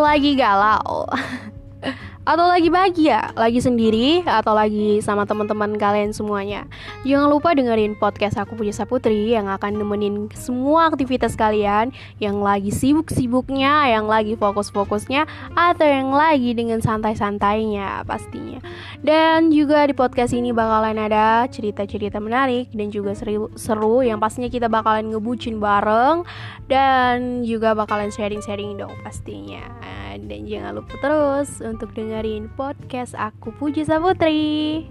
lagi galau atau lagi bahagia, lagi sendiri atau lagi sama teman-teman kalian semuanya. Jangan lupa dengerin podcast aku punya Saputri yang akan nemenin semua aktivitas kalian yang lagi sibuk-sibuknya, yang lagi fokus-fokusnya atau yang lagi dengan santai-santainya pastinya. Dan juga di podcast ini bakalan ada cerita-cerita menarik dan juga seru, seru yang pastinya kita bakalan ngebucin bareng dan juga bakalan sharing-sharing dong pastinya. Dan jangan lupa terus untuk dengerin podcast aku Puji Saputri.